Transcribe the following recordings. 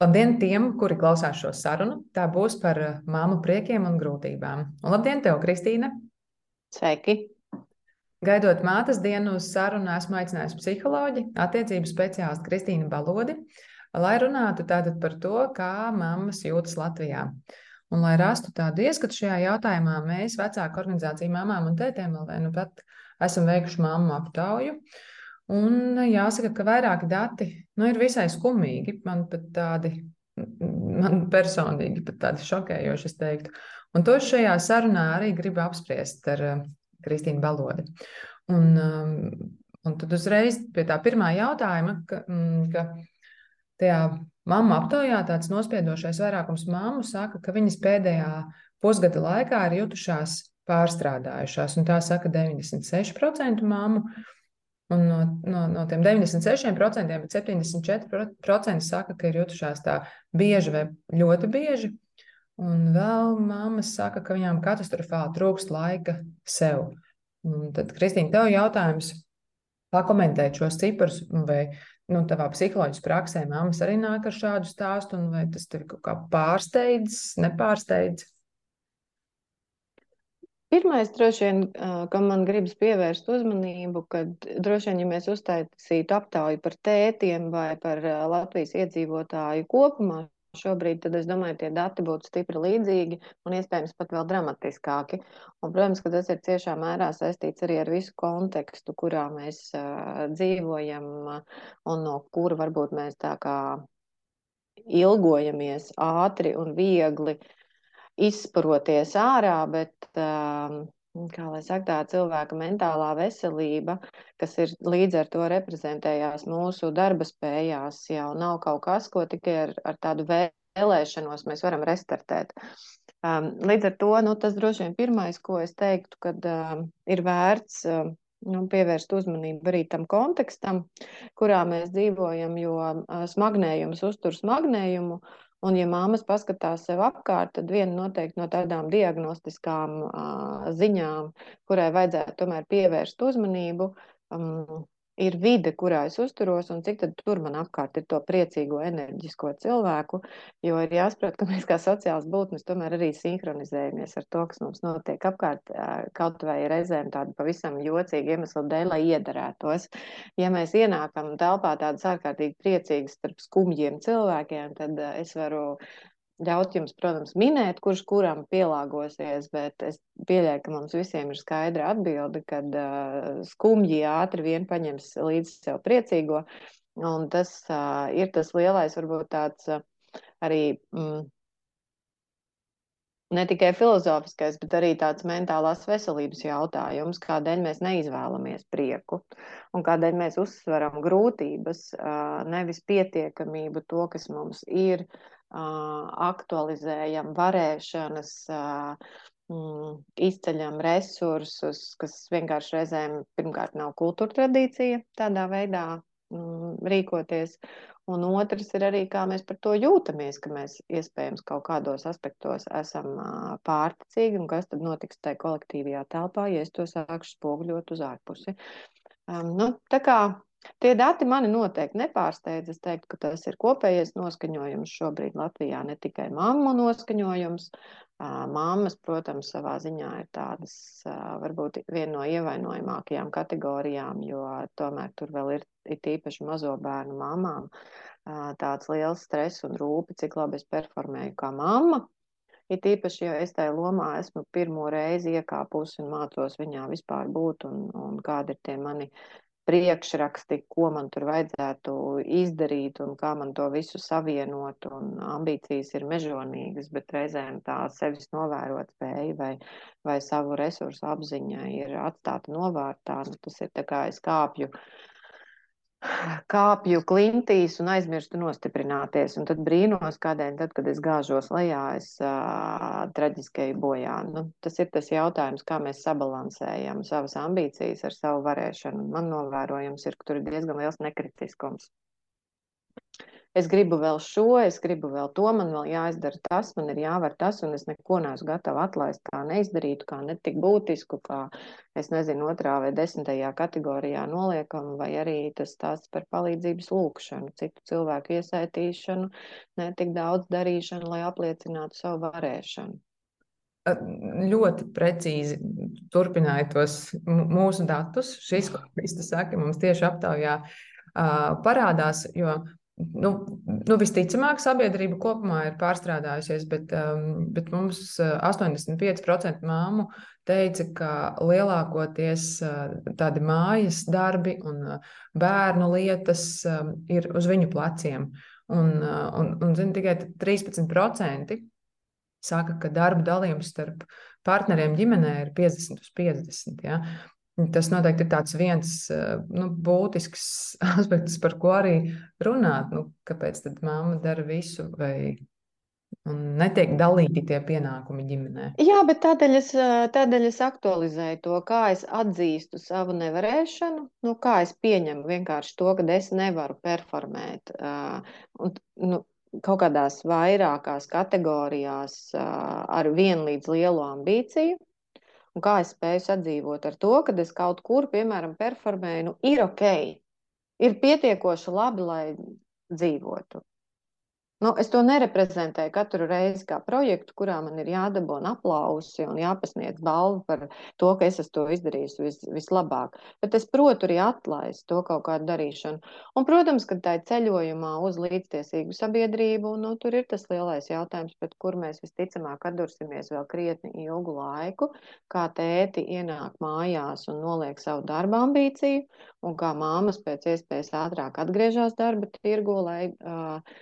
Labdien tiem, kuri klausās šo sarunu. Tā būs par māmu priekiem un grūtībām. Un labdien tev, Kristīne! Sveiki! Gaidot mātes dienu uz sarunu, esmu aicinājusi psiholoģi, attiecību speciālistu Kristīnu Balodi, lai runātu tātad par to, kā mammas jūtas Latvijā. Un, lai rastu tādu ieskatu šajā jautājumā, mēs, vecāku organizāciju mamām un tētiem, vēl nu pat esam veikuši mammu aptauju. Uh, Un jāsaka, ka vairāki dati nu, ir visai skumīgi. Man pat tādi, man personīgi pat tādi šokējoši, es teiktu. Un to šajā sarunā arī gribu apspriest ar uh, Kristīnu Balodi. Un, um, un tad uzreiz pie tā pirmā jautājuma, ka, mm, ka tajā mamma aptaujā tāds nospiedošais vairākums mammu saka, ka viņas pēdējā pusgada laikā ir jutušās pārstrādājušās, un tā saka 96% mammu. Un no, no, no tiem 96%, bet 74% saka, ka ir jutušās tā bieži vai ļoti bieži. Un vēl mammas saka, ka viņām katastrofāli trūkst laika sev. Un tad, Kristīna, tev jautājums, pakomentēt šos ciprus, vai nu, tavā psiholoģijas praksē mammas arī nāk ar šādu stāstu, un vai tas tevi kaut kā pārsteidz, nepārsteidz? Pirmais, droši vien, kam man gribas pievērst uzmanību, kad droši vien, ja mēs uztaisītu aptauju par tētiem vai par Latvijas iedzīvotāju kopumā, šobrīd, tad es domāju, tie dati būtu stipri līdzīgi un iespējams pat vēl dramatiskāki. Un, protams, ka tas ir ciešā mērā saistīts arī ar visu kontekstu, kurā mēs uh, dzīvojam un no kura varbūt mēs tā kā ilgojamies ātri un viegli uh, izsparoties ārā, bet um, kā lai saka, tā cilvēka mentālā veselība, kas ir līdz ar to reprezentējās mūsu darba spējās, jau nav kaut kas, ko tikai ar, ar tādu vēlēšanos mēs varam restartēt. Um, līdz ar to nu, tas droši vien pirmais, ko es teiktu, kad um, ir vērts um, nu, pievērst uzmanību arī tam kontekstam, kurā mēs dzīvojam, jo uh, smagnējums uztur smagnējumu. Un, ja māmas paskatās sev apkārt, tad viena noteikti no tādām diagnostiskām uh, ziņām, kurai vajadzētu tomēr pievērst uzmanību, um, ir vide, kurā es uzturos, un cik tur man apkārt ir to priecīgo, enerģisko cilvēku. Jo ir jāsaprot, ka mēs kā sociāls būtnes tomēr arī sinhronizējamies ar to, kas mums notiek apkārt, kaut vai reizēm tādu pavisam jocīgu iemeslu dēļ, lai iedarētos. Ja mēs ienākam telpā tādas ārkārtīgi priecīgas starp skumjiem cilvēkiem, tad es varu ļaut jums, protams, minēt, kurš kuram pielāgosies, bet es pieļauju, ka mums visiem ir skaidra atbilde, kad uh, skumji ātri vien paņems līdzi sev priecīgo. Un tas uh, ir tas lielais, varbūt tāds uh, arī mm, ne tikai filozofiskais, bet arī tāds mentālās veselības jautājums, kādēļ mēs neizvēlamies prieku un kādēļ mēs uzsveram grūtības, nevis pietiekamību to, kas mums ir, aktualizējam varēšanas, mm, izceļam resursus, kas vienkārši reizēm pirmkārt nav kultūra tradīcija tādā veidā mm, rīkoties. Un otrs ir arī, kā mēs par to jūtamies, ka mēs iespējams kaut kādos aspektos esam pārticīgi un kas tad notiks tajā kolektīvajā telpā, ja es to sākšu spoguļot uz ārpusi. Um, nu, tā kā Tie dati mani noteikti nepārsteidz. Es teiktu, ka tas ir kopējais noskaņojums šobrīd Latvijā, ne tikai mammu noskaņojums. Māmas, protams, savā ziņā ir tādas varbūt viena no ievainojamākajām kategorijām, jo tomēr tur vēl ir, ir tīpaši mazo bērnu mamām tāds liels stress un rūpi, cik labi es performēju kā mamma. It īpaši, jo es tajā lomā esmu pirmo reizi iekāpusi un mācos viņā vispār būt un, un kādi ir tie mani priekšraksti, ko man tur vajadzētu izdarīt un kā man to visu savienot. Un ambīcijas ir mežonīgas, bet reizēm tā sevis novērot spēja vai, vai savu resursu apziņa ir atstāta novārtā. Nu, tas ir kā es kāpju kāpju klintīs un aizmirstu nostiprināties. Un tad brīnos, kādēļ, tad, kad es gāžos lejā, es uh, traģiski bojā. Nu, tas ir tas jautājums, kā mēs sabalansējam savas ambīcijas ar savu varēšanu. Man novērojams ir, ka tur ir diezgan liels nekritiskums. Es gribu vēl šo, es gribu vēl to, man vēl jāizdara tas, man ir jāvar tas, un es neko neesmu gatava atlaist, kā neizdarītu, kā netik būtisku, kā, es nezinu, otrā vai desmitajā kategorijā noliekam, vai arī tas tās par palīdzības lūkšanu, citu cilvēku iesaistīšanu, netik daudz darīšanu, lai apliecinātu savu varēšanu ļoti precīzi turpināja tos mūsu datus. Šis, ko es saku, mums tieši aptaujā parādās, jo nu, nu, visticamāk sabiedrība kopumā ir pārstrādājusies, bet, bet mums 85% māmu teica, ka lielākoties tādi mājas darbi un bērnu lietas ir uz viņu pleciem. Un, un, un zin, tikai 13% saka, ka darba dalījums starp partneriem ģimenē ir 50 uz 50. Ja? Tas noteikti ir tāds viens nu, būtisks aspekts, par ko arī runāt. Nu, kāpēc tad mamma dara visu vai netiek dalīti tie pienākumi ģimenē? Jā, bet tādēļ es, tādēļ es aktualizēju to, kā es atzīstu savu nevarēšanu, nu, kā es pieņemu vienkārši to, ka es nevaru performēt. Un, nu, kaut kādās vairākās kategorijās ar vienlīdz lielu ambīciju. Un kā es spēju sadzīvot ar to, ka es kaut kur, piemēram, performēju, nu, ir ok, ir pietiekoši labi, lai dzīvotu. Nu, es to nereprezentēju katru reizi kā projektu, kurā man ir jādabūna aplausi un jāpasniedz balva par to, ka es esmu to izdarījis vis, vislabāk. Bet es protu arī atlaist to kaut kādu darīšanu. Un, protams, ka tā ir ceļojumā uz līdztiesīgu sabiedrību, nu, tur ir tas lielais jautājums, pret kur mēs visticamāk atdursimies vēl krietni ilgu laiku, kā tēti ienāk mājās un noliek savu darba ambīciju, un kā māmas pēc iespējas ātrāk atgriežas darba tirgu, lai uh,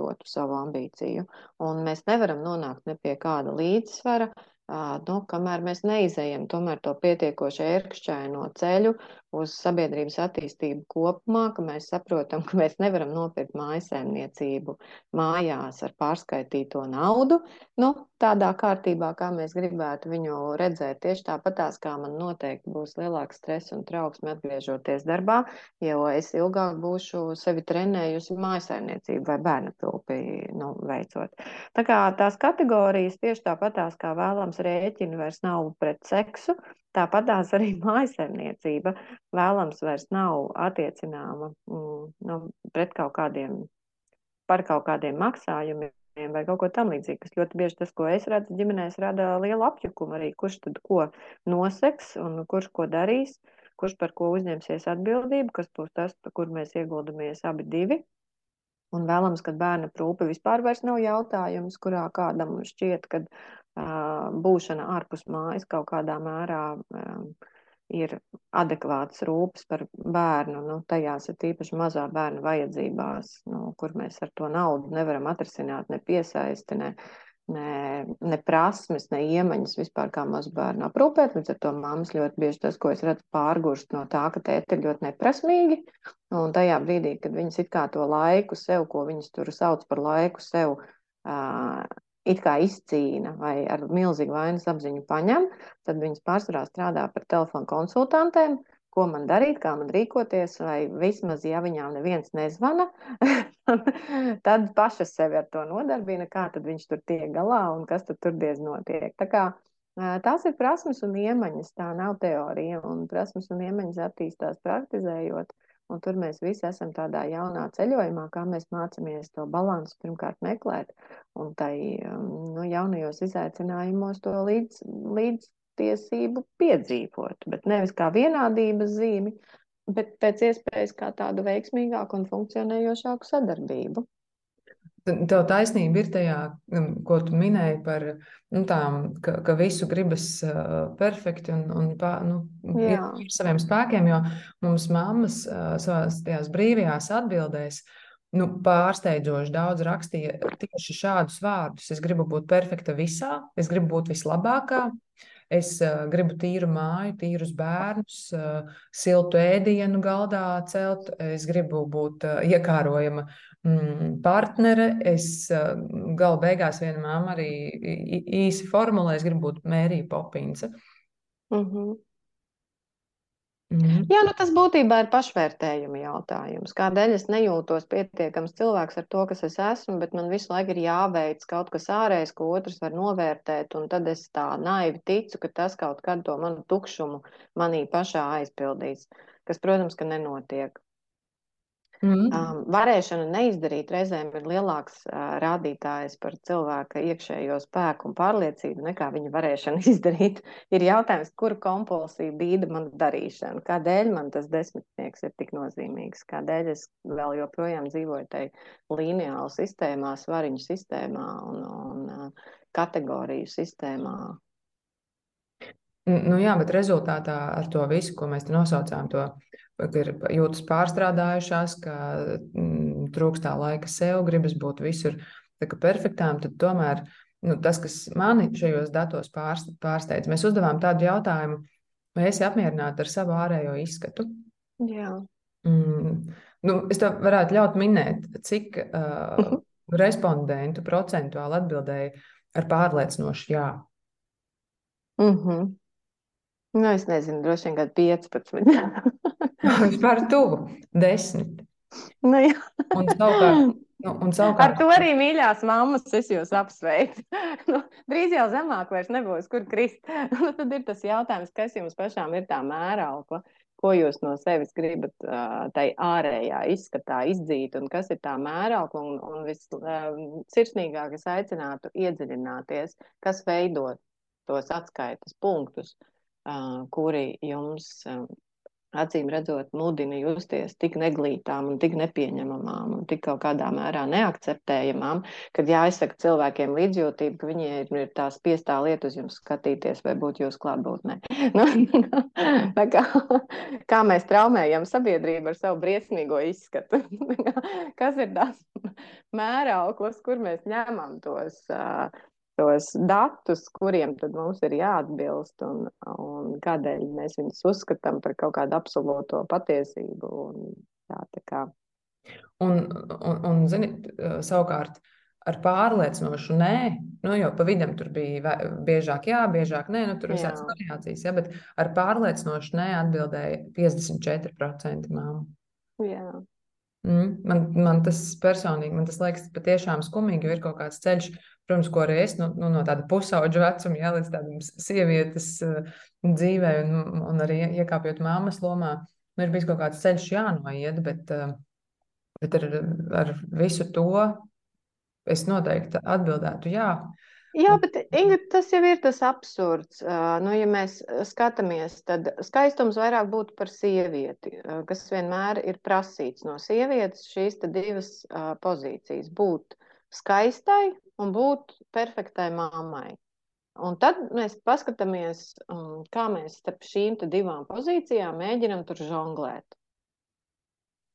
dažādotu savu ambīciju. Un mēs nevaram nonākt ne pie kāda līdzsvara, nu, kamēr mēs neizējam tomēr to pietiekoši ērkšķaino ceļu uz sabiedrības attīstību kopumā, ka mēs saprotam, ka mēs nevaram nopirkt mājasēmniecību mājās ar pārskaitīto naudu, nu, tādā kārtībā, kā mēs gribētu viņu redzēt. Tieši tāpatās, kā man noteikti būs lielāks stress un trauksme atgriežoties darbā, jo es ilgāk būšu sevi trenējusi mājasēmniecību vai bērnu tulpi nu, veicot. Tā kā tās kategorijas tieši tāpatās, kā vēlams rēķini vairs nav pret seksu, tāpat tās arī mājasemniecība vēlams vairs nav attiecināma mm, nu, pret kaut kādiem, par kaut kādiem maksājumiem vai kaut ko tam līdzīgu, kas ļoti bieži tas, ko es redzu ģimenēs, rada lielu apjukumu arī, kurš tad ko noseks un kurš ko darīs, kurš par ko uzņemsies atbildību, kas būs tas, kur mēs ieguldamies abi divi. Un vēlams, ka bērna prūpe vispār vairs nav jautājums, kurā kādam šķiet, ka būšana ārpus mājas kaut kādā mērā ir adekvāts rūpes par bērnu. Nu, tajās ir tīpaši mazā bērna vajadzībās, nu, kur mēs ar to naudu nevaram atrisināt ne piesaisti, ne, ne, ne prasmes, ne iemaņas vispār kā mazbērnu aprūpēt. Līdz ar to mammas ļoti bieži tas, ko es redzu, pārgurst no tā, ka tēti ir ļoti neprasmīgi. Un tajā brīdī, kad viņas it kā to laiku sev, ko viņas tur sauc par laiku sev, it kā izcīna vai ar milzīgu vainas apziņu paņem, tad viņas pārsvarā strādā par telefonu konsultantiem, ko man darīt, kā man rīkoties, vai vismaz, ja viņām neviens nezvana, tad pašas sevi ar to nodarbina, kā tad viņš tur tiek galā un kas tad tur diez notiek. Tā kā tās ir prasmes un iemaņas, tā nav teorija, un prasmes un iemaņas attīstās praktizējot. Un tur mēs visi esam tādā jaunā ceļojumā, kā mēs mācāmies to balansu pirmkārt meklēt un tai um, nu, jaunajos izaicinājumos to līdz, līdztiesību piedzīvot. Bet nevis kā vienādības zīmi, bet pēc iespējas kā tādu veiksmīgāku un funkcionējošāku sadarbību. Tev taisnība ir tajā, um, ko tu minēji par nu, tām, ka, ka visu gribas uh, perfekti un, un pā, nu, ar saviem spēkiem, jo mums mammas uh, savās tajās brīvajās atbildēs nu, pārsteidzoši daudz rakstīja tieši šādus vārdus. Es gribu būt perfekta visā, es gribu būt vislabākā, es uh, gribu tīru māju, tīrus bērnus, uh, siltu ēdienu galdā celt, es gribu būt uh, iekārojama Mm, partnere. Es eh, gala beigās viena māma arī īsi formulēju, es gribu būt Mērija Popinsa. Mm -hmm. Mm. Jā, nu tas būtībā ir pašvērtējuma jautājums. Kādēļ es nejūtos pietiekams cilvēks ar to, kas es esmu, bet man visu laiku ir jāveic kaut kas ārējs, ko otrs var novērtēt, un tad es tā naivi ticu, ka tas kaut kad to manu tukšumu manī pašā aizpildīs, kas, protams, ka nenotiek. Mm. Um, varēšana neizdarīt reizēm ir lielāks uh, rādītājs par cilvēka iekšējo spēku un pārliecību nekā viņa varēšana izdarīt. Ir jautājums, kura kompulsija bīda man darīšanu, kādēļ man tas desmitnieks ir tik nozīmīgs, kādēļ es vēl joprojām dzīvoju tai lineālu sistēmā, svariņu sistēmā un, un uh, kategoriju sistēmā. Nu jā, bet rezultātā ar to visu, ko mēs te nosaucām, to ir jūtas pārstrādājušās, ka mm, trūkstā laika sev, gribas būt visur perfektām, tad tomēr nu, tas, kas mani šajos datos pārsteidz, mēs uzdevām tādu jautājumu, vai esi apmierināta ar savu ārējo izskatu? Jā. Mm, nu, es tev varētu ļaut minēt, cik uh, uh -huh. respondentu procentuāli atbildēja ar pārliecinošu jā. Uh mhm. -huh. Nu, es nezinu, droši vien kādi 15. Vispār tuvu desmit. Nu, un savukārt, nu, un savukārt... Ar to arī mīļās mammas es jūs apsveicu. nu, drīz jau zemāk vairs nebūs, kur krist. nu, tad ir tas jautājums, kas jums pašām ir tā mēraukla, ko jūs no sevis gribat uh, tai ārējā izskatā izdzīt, un kas ir tā mēraukla, un, un vissirsnīgāk es aicinātu iedziļināties, kas veido tos atskaites punktus, uh, kuri jums uh, acīm redzot, mudina justies tik neglītām un tik nepieņemamām un tik kaut kādā mērā neakceptējamām, kad jāizsaka cilvēkiem līdzjūtība, ka viņiem ir, ir tā spiestā lieta uz jums skatīties vai būt jūs klātbūtnē. Nu, kā, kā mēs traumējam sabiedrību ar savu briesmīgo izskatu? Kas ir tās mērauklas, kur mēs ņemam tos uh, tos datus, kuriem tad mums ir jāatbilst un, un kādēļ mēs viņus uzskatām par kaut kādu absolūto patiesību. Un, tā, tā kā. un, un, un zini, savukārt ar pārliecinošu nē, nu jau pa vidam tur bija biežāk jā, biežāk nē, nu tur visādas variācijas, ja, bet ar pārliecinošu nē atbildēja 54% māmu. Jā. Mm, man, man tas personīgi, man tas liekas patiešām skumīgi, jo ir kaut kāds ceļš, protams, ko arī es nu, nu, no tāda pusauģa vecuma, jā, līdz tādam sievietes uh, dzīvē, un, un arī iekāpjot māmas lomā, nu, ir bijis kaut kāds ceļš jānoiet, bet, uh, bet ar, ar visu to es noteikti atbildētu jā. Jā, bet Ingrid, tas jau ir tas absurds. Uh, nu, ja mēs skatāmies, tad skaistums vairāk būtu par sievieti, uh, kas vienmēr ir prasīts no sievietes šīs divas uh, pozīcijas - būt skaistai un būt perfektai mammai. Un tad mēs paskatāmies, um, kā mēs starp šīm divām pozīcijām mēģinām tur žonglēt.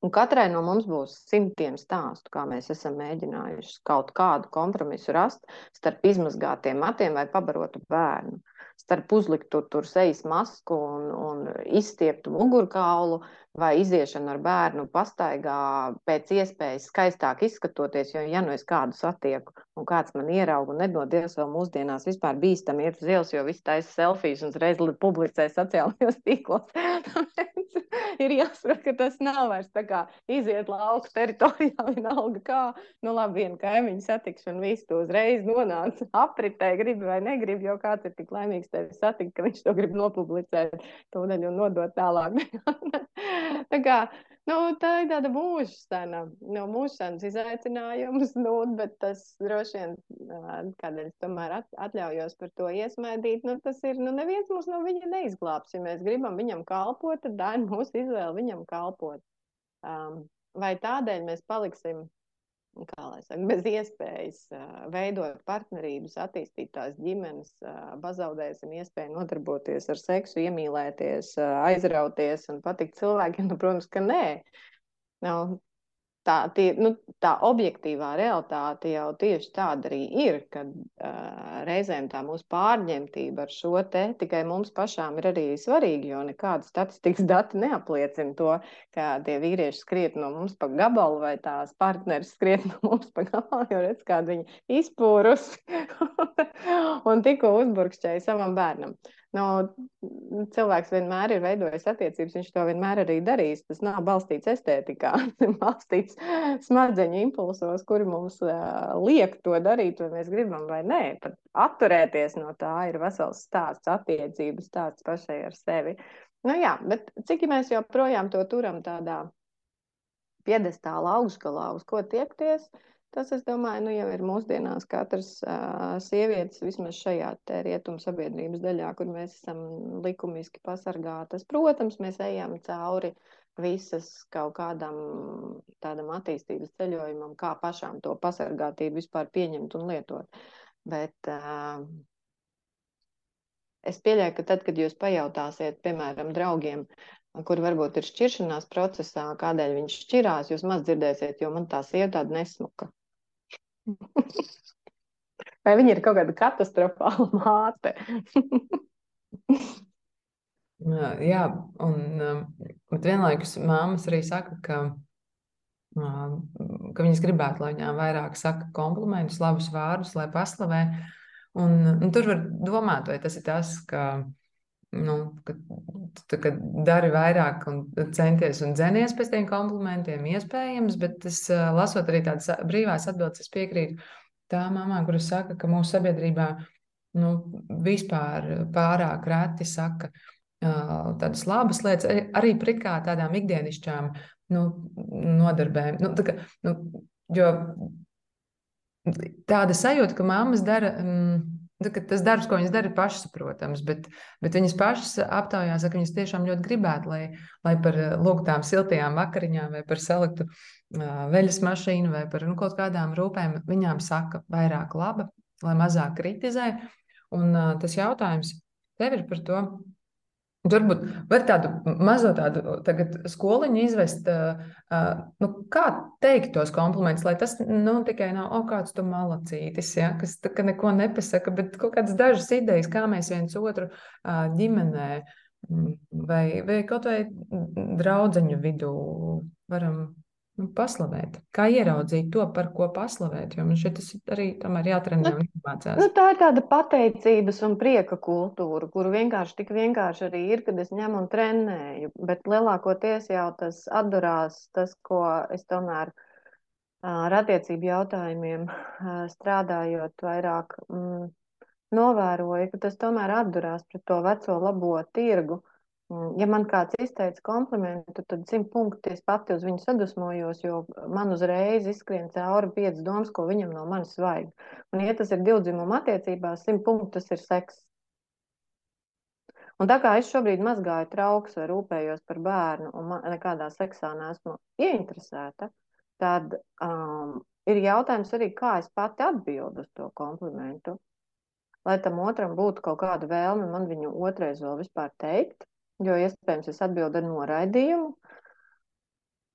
Un katrai no mums būs simtiem stāstu, kā mēs esam mēģinājuši kaut kādu kompromisu rast starp izmazgātiem matiem vai pabarotu bērnu, starp uzliktu tur sejas masku un, un izstieptu mugurkaulu, vai iziešana ar bērnu pastaigā pēc iespējas skaistāk izskatoties, jo, ja nu es kādu satieku un kāds man ierauga, un nedodies vēl mūsdienās vispār bīstam iet uz ielas, jo viss taisa selfijas un reiz publicē sociālajos tīklos. Ir jāsaprot, ka tas nav vairs tā kā iziet lauku teritorijā, vienalga kā, nu labi, viena kaimiņa satiks un viss to uzreiz nonāca apritē, grib vai negrib, jo kāds ir tik laimīgs tevi satikt, ka viņš to grib nopublicēt tūdaļ un nodot tālāk. tā, kā, nu, tā ir tāda mūžsana, no nu, mūžsanas izaicinājums, nu, bet tas droši vien, kādēļ es tomēr atļaujos par to iesmaidīt, nu, tas ir, nu, neviens mūs no viņa neizglābs. Ja mēs gribam viņam kalpot, tad tā ir mūsu izvēle viņam kalpot. Um, vai tādēļ mēs paliksim kā lai saka, bez iespējas veidot partnerības, attīstīt tās ģimenes, pazaudēsim iespēju nodarboties ar seksu, iemīlēties, aizrauties un patikt cilvēkiem. Nu, protams, ka nē. Nu, tā, tie, nu, tā objektīvā realitāte jau tieši tāda arī ir, kad uh, reizēm tā mūsu pārņemtība ar šo te tikai mums pašām ir arī svarīga, jo nekāda statistikas dati neapliecina to, ka tie vīrieši skriet no mums pa gabalu vai tās partneris skriet no mums pa gabalu, jo redz, kāda viņa izpūrus un tikko uzburkšķēja savam bērnam. Nu, cilvēks vienmēr ir veidojis attiecības, viņš to vienmēr arī darīs. Tas nav balstīts estētikā, tas balstīts smadzeņu impulsos, kuri mums uh, liek to darīt, vai mēs gribam vai nē. Pat atturēties no tā ir vesels stāsts, attiecības stāsts pašai ar sevi. Nu, jā, bet cik mēs joprojām to turam tādā piedestāla augšgalā, uz ko tiekties, uh, Tas, es domāju, nu, jau ir mūsdienās katras uh, sievietes, vismaz šajā rietumu sabiedrības daļā, kur mēs esam likumiski pasargātas. Protams, mēs ejam cauri visas kaut kādam tādam attīstības ceļojumam, kā pašām to pasargātību vispār pieņemt un lietot. Bet uh, es pieļauju, ka tad, kad jūs pajautāsiet, piemēram, draugiem, kur varbūt ir šķiršanās procesā, kādēļ viņš šķirās, jūs maz dzirdēsiet, jo man tā sieva tāda nesmuka. Vai viņa ir kaut kāda katastrofāla māte? Jā, un bet vienlaikus māmas arī saka, ka, ka viņas gribētu, lai viņām vairāk saka komplimentus, labus vārdus, lai paslavē. Un, un tur var domāt, vai tas ir tas, ka nu, kad, tu, kad dari vairāk un centies un dzenies pēc tiem komplimentiem, iespējams, bet es lasot arī tādas brīvās atbildes, es piekrītu tām mamām, kuras saka, ka mūsu sabiedrībā nu, vispār pārāk reti saka tādas labas lietas, arī prikā tādām ikdienišķām nu, nodarbēm. Nu, tā kā, nu, jo tāda sajūta, ka mammas dara. Mm, Tas darbs, ko viņas dara, ir pašsaprotams, bet, bet viņas pašas aptaujā saka, ka viņas tiešām ļoti gribētu, lai, lai par lūgtām siltajām vakariņām, vai par saliktu uh, veļas mašīnu, vai par nu, kaut kādām rūpēm viņām saka vairāk laba, lai mazāk kritizē. Un uh, tas jautājums tev ir par to, Varbūt var tādu mazo tādu skoliņu izvest, nu, kā teikt tos komplimentus, lai tas nu, tikai nav, o, kāds tu malacītis, ja, kas tā, ka neko nepasaka, bet kaut kādas dažas idejas, kā mēs viens otru ģimenē vai, vai kaut vai draudzeņu vidū varam paslavēt. Kā ieraudzīt to, par ko paslavēt, jo man šeit tas arī tomēr jātrenē nu, un jāmācās. Nu, tā ir tāda pateicības un prieka kultūra, kuru vienkārši tik vienkārši arī ir, kad es ņemu un trenēju, bet lielākoties jau tas atdurās tas, ko es tomēr ar attiecību jautājumiem strādājot vairāk mm, novēroju, ka tas tomēr atdurās pret to veco labo tirgu, ja man kāds izteica komplimentu, tad simt punkti es pati uz viņu sadusmojos, jo man uzreiz izskrien cauri piecas domas, ko viņam no manis vajag. Un, ja tas ir divdzimuma attiecībās, simt punkti tas ir seks. Un tā kā es šobrīd mazgāju trauks vai rūpējos par bērnu un man, nekādā seksā neesmu ieinteresēta, tad um, ir jautājums arī, kā es pati atbildu uz to komplimentu. Lai tam otram būtu kaut kāda vēlme man viņu otrais vēl vispār teikt, Jo iespējams es atbildu ar noraidījumu,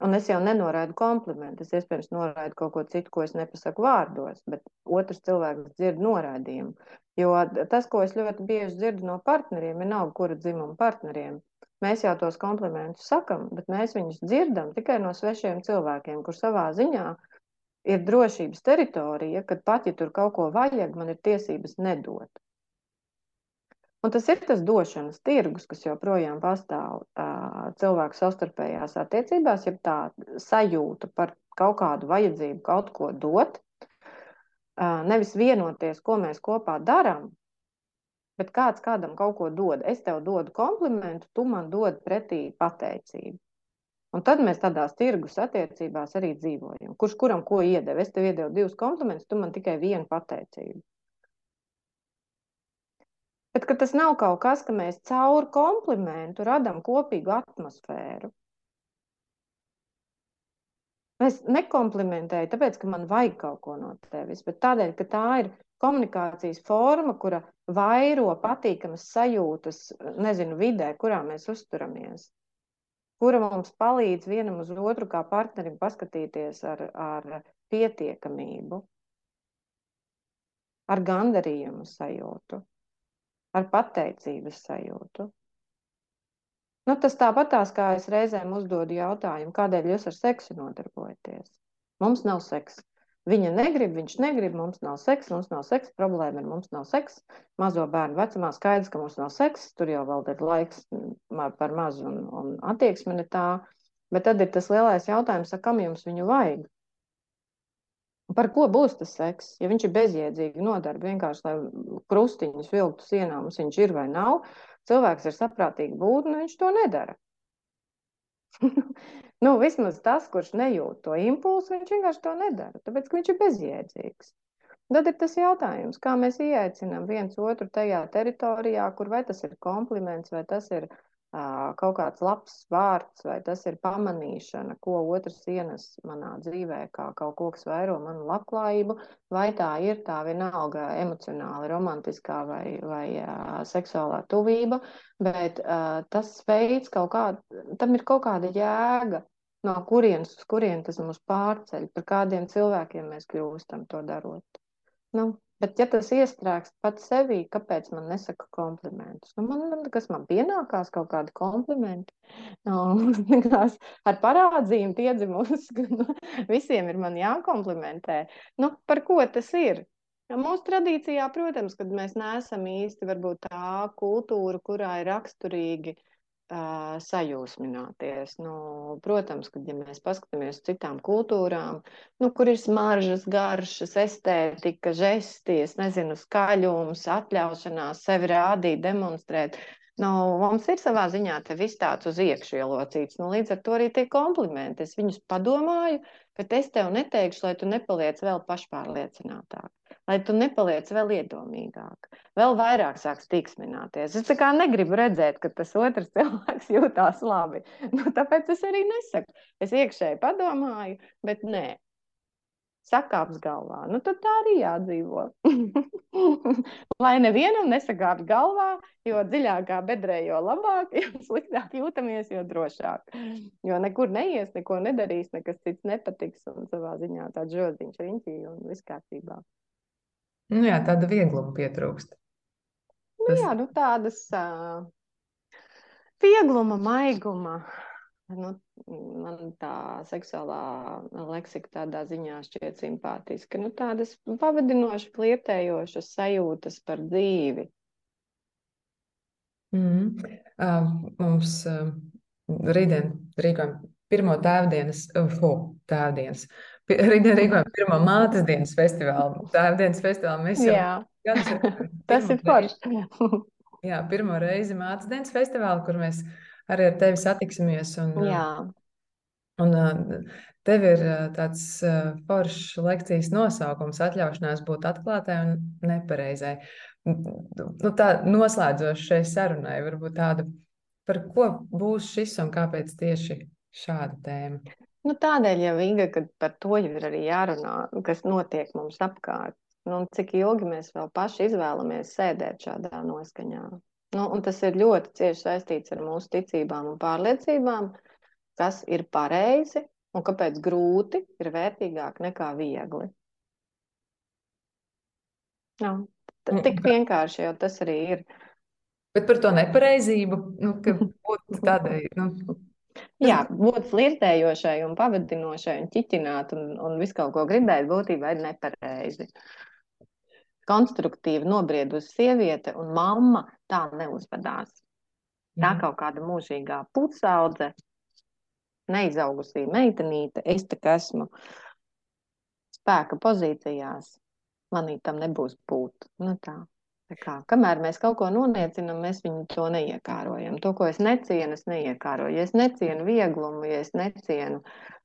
un es jau nenoraidu komplimentu. Es iespējams noraidu kaut ko citu, ko es nepasaku vārdos, bet otrs cilvēks dzird noraidījumu. Jo tas, ko es ļoti bieži dzirdu no partneriem, ir nav kura dzimuma partneriem. Mēs jau tos komplimentus sakam, bet mēs viņus dzirdam tikai no svešiem cilvēkiem, kur savā ziņā ir drošības teritorija, kad pat ja tur kaut ko vajag, man ir tiesības nedot. Un tas ir tas došanas tirgus, kas joprojām pastāv uh, cilvēku savstarpējās attiecībās, ja tā sajūta par kaut kādu vajadzību kaut ko dot, uh, nevis vienoties, ko mēs kopā darām, bet kāds kādam kaut ko dod. Es tev dodu komplimentu, tu man dod pretī pateicību. Un tad mēs tādās tirgus attiecībās arī dzīvojam. Kurš kuram ko iedeva? Es tev iedevu divus komplimentus, tu man tikai vienu pateicību. Bet tas nav kaut kas, ka mēs caur komplimentu radām kopīgu atmosfēru. Es nekomplimentēju, tāpēc, ka man vajag kaut ko no tevis, bet tādēļ, ka tā ir komunikācijas forma, kura vairo patīkamas sajūtas, nezinu, vidē, kurā mēs uzturamies, kura mums palīdz vienam uz otru kā partnerim paskatīties ar, ar pietiekamību, ar gandarījumu sajūtu ar pateicības sajūtu. Nu, tas tāpatās, kā es reizēm uzdodu jautājumu, kādēļ jūs ar seksu nodarbojaties. Mums nav seksa. Viņa negrib, viņš negrib, mums nav seksa, mums nav seksa, problēma ir, mums nav seksa. Mazo bērnu vecumā skaidrs, ka mums nav seksa, tur jau vēl ir laiks par mazu un, un attieksme ne tā. Bet tad ir tas lielais jautājums, kam jums viņu vajag? Par ko būs tas seks? Ja viņš ir bezjēdzīgi nodarbi, vienkārši lai krustiņus vilktu sienā, mums viņš ir vai nav, cilvēks ir saprātīgi būtne, viņš to nedara. nu, vismaz tas, kurš nejūt to impulsu, viņš vienkārši to nedara, tāpēc, ka viņš ir bezjēdzīgs. Tad ir tas jautājums, kā mēs ieaicinām viens otru tajā teritorijā, kur vai tas ir kompliments, vai tas ir kaut kāds labs vārds, vai tas ir pamanīšana, ko otrs ienes manā dzīvē, kā kaut ko, kas vairo manu labklājību, vai tā ir tā vienalga emocionāli romantiskā vai, vai uh, seksuālā tuvība, bet uh, tas veids kaut kā, tam ir kaut kāda jēga, no kurienes uz kurien tas mūs pārceļ, par kādiem cilvēkiem mēs kļūstam to darot. Nu, Bet, ja tas iestrēgst pats sevī, kāpēc man nesaka komplimentus? Nu, man, kas man pienākās kaut kādi komplimenti? Nu, ar parādzījumu piedzimus, ka nu, visiem ir man jākomplimentē. Nu, par ko tas ir? Mūsu tradīcijā, protams, kad mēs neesam īsti varbūt tā kultūra, kurā ir raksturīgi uh, uh, sajūsmināties. Nu, protams, kad ja mēs paskatāmies uz citām kultūrām, nu, kur ir smaržas, garšas, estētika, žesties, nezinu, skaļums, atļaušanās sevi rādīt, demonstrēt. Nu, mums ir savā ziņā viss tāds uz iekšu ielocīts. Nu, līdz ar to arī tie komplimenti. Es viņus padomāju, bet es tev neteikšu, lai tu nepaliec vēl pašpārliecinātāk lai tu nepaliec vēl iedomīgāk, vēl vairāk sāks tiksmināties. Es kā negribu redzēt, ka tas otrs cilvēks jūtās labi. Nu, tāpēc es arī nesaku. Es iekšēji padomāju, bet nē. Sakāps galvā. Nu, tad tā arī jādzīvo. Lai nevienam nesakāpj galvā, jo dziļākā bedrē, jo labāk, jo sliktāk jūtamies, jo drošāk. Jo nekur neies, neko nedarīs, nekas cits nepatiks un savā ziņā tāds žodziņš riņķī un viss kārtībā. Nu, jā, tāda viegluma pietrūkst. Nu, Tas... Jā, nu, tādas uh, viegluma, maiguma. Nu, man tā seksuālā leksika tādā ziņā šķiet simpātiska. Nu, tādas pavadinošas, klietējošas sajūtas par dzīvi. Mm. Uh, mums uh, rītdien rīkojam pirmo tēvdienas, uh, tēvdienas, Rītdien rīkojam pirmo mātes dienas festivālu. Tēvdienas festivālu mēs jau gadus Tas ir forši. Jā, pirmo reizi mātes dienas festivālu, kur mēs arī ar tevi satiksimies. Un, Jā. Un tev ir tāds foršs lekcijas nosaukums atļaušanās būt atklātai un nepareizai. Nu, tā noslēdzoši šai sarunai, varbūt tāda, par ko būs šis un kāpēc tieši šāda tēma. Nu, tādēļ jau Inga, ka par to jau ir arī jārunā, kas notiek mums apkārt. Nu, cik ilgi mēs vēl paši izvēlamies sēdēt šādā noskaņā. Nu, un tas ir ļoti cieši saistīts ar mūsu ticībām un pārliecībām, kas ir pareizi un kāpēc grūti ir vērtīgāk nekā viegli. Nu, tik vienkārši jau tas arī ir. Bet par to nepareizību, nu, ka būtu tādai. Nu Jā, būt flirtējošai un pavadinošai un ķiķināt un, un visu kaut ko gribēt, būtībā ir nepareizi. Konstruktīvi nobriedusi sieviete un mamma tā neuzvedās. Tā kaut kāda mūžīgā pusaudze, neizaugusī meitenīte, es tā kā esmu spēka pozīcijās, manī tam nebūs būt. Nu tā. Kā, kamēr mēs kaut ko noniecinām, mēs viņu to neiekārojam. To, ko es necienu, es neiekāroju. Ja es necienu vieglumu, ja es necienu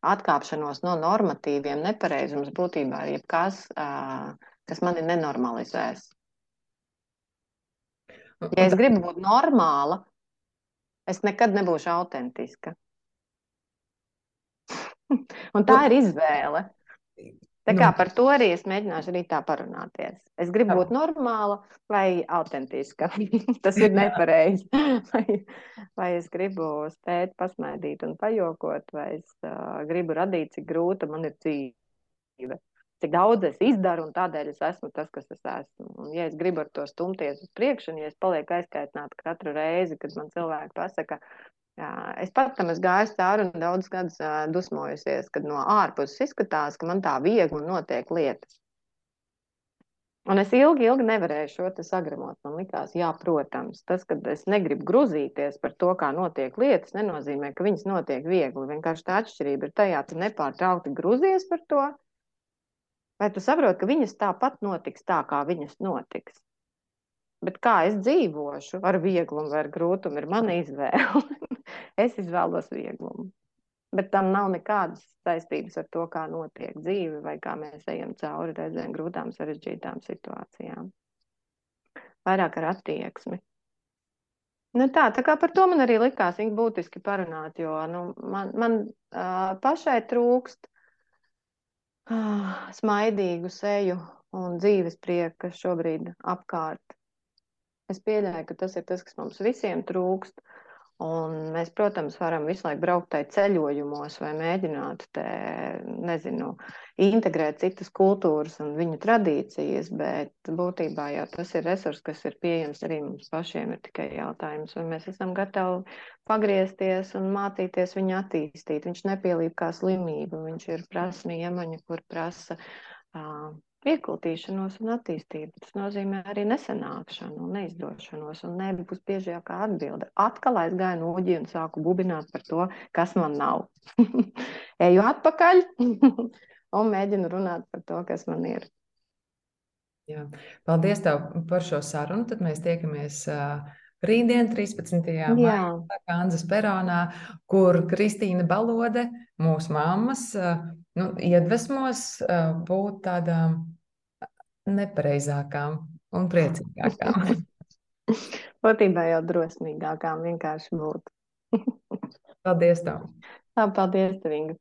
atkāpšanos no normatīviem, nepareizums būtībā ir jebkas, kas mani nenormalizēs. Ja es gribu būt normāla, es nekad nebūšu autentiska. Un tā ir izvēle. Tā kā nu. par to arī es mēģināšu arī tā parunāties. Es gribu būt normāla vai autentiska. Tas ir nepareizi. vai, vai es gribu spēt pasmaidīt un pajokot, vai es uh, gribu radīt, cik grūta man ir dzīve. Cik daudz es izdaru, un tādēļ es esmu tas, kas es esmu. Un, ja es gribu ar to stumties uz priekšu, un ja es palieku aizkaitināta katru reizi, kad man cilvēki pasaka, Jā, es pat tam esmu gājis cauri un daudz gadus dusmojusies, kad no ārpuses izskatās, ka man tā viegli notiek lietas. Un es ilgi, ilgi nevarēju šo sagramot. Man likās, jā, protams, tas, ka es negribu gruzīties par to, kā notiek lietas, nenozīmē, ka viņas notiek viegli. Vienkārši tā atšķirība ir tajā, ka nepārtraukti gruzies par to, vai tu saproti, ka viņas tāpat notiks tā, kā viņas notiks. Bet kā es dzīvošu ar vieglumu vai ar grūtumu, ir mana izvēle. es izvēlos vieglumu. Bet tam nav nekādas saistības ar to, kā notiek dzīve vai kā mēs ejam cauri reizēm grūtām, sarežģītām situācijām. Vairāk ar attieksmi. Nu tā, tā kā par to man arī likās būtiski parunāt, jo nu, man, man uh, pašai trūkst uh, smaidīgu seju un dzīves prieku, kas šobrīd apkārt Es pieļauju, ka tas ir tas, kas mums visiem trūkst. Un mēs, protams, varam visu laiku braukt tajā ceļojumos vai mēģināt te, nezinu, integrēt citas kultūras un viņu tradīcijas, bet būtībā jau tas ir resurs, kas ir pieejams arī mums pašiem. Ir tikai jautājums, vai mēs esam gatavi pagriezties un mācīties viņu attīstīt. Viņš nepielīp kā slimība, viņš ir prasmi iemaņa, kur prasa. Uh, Iekultīšanos un attīstību. Tas nozīmē arī nesenākšanu un neizdošanos. Un nebūs biežākā atbilde. Atkal aizgāju no uģi un sāku bubināt par to, kas man nav. Eju atpakaļ un mēģinu runāt par to, kas man ir. Jā. Paldies tev par šo sarunu. Tad mēs tiekamies uh, rītdien, 13. maijā, Kanzas peronā, kur Kristīna Balode, mūsu mammas, uh, nu, iedvesmos būt tādām nepareizākām un priecīgākām. Būtībā jau drosmīgākām vienkārši būt. paldies tev! Tā, paldies, Inga!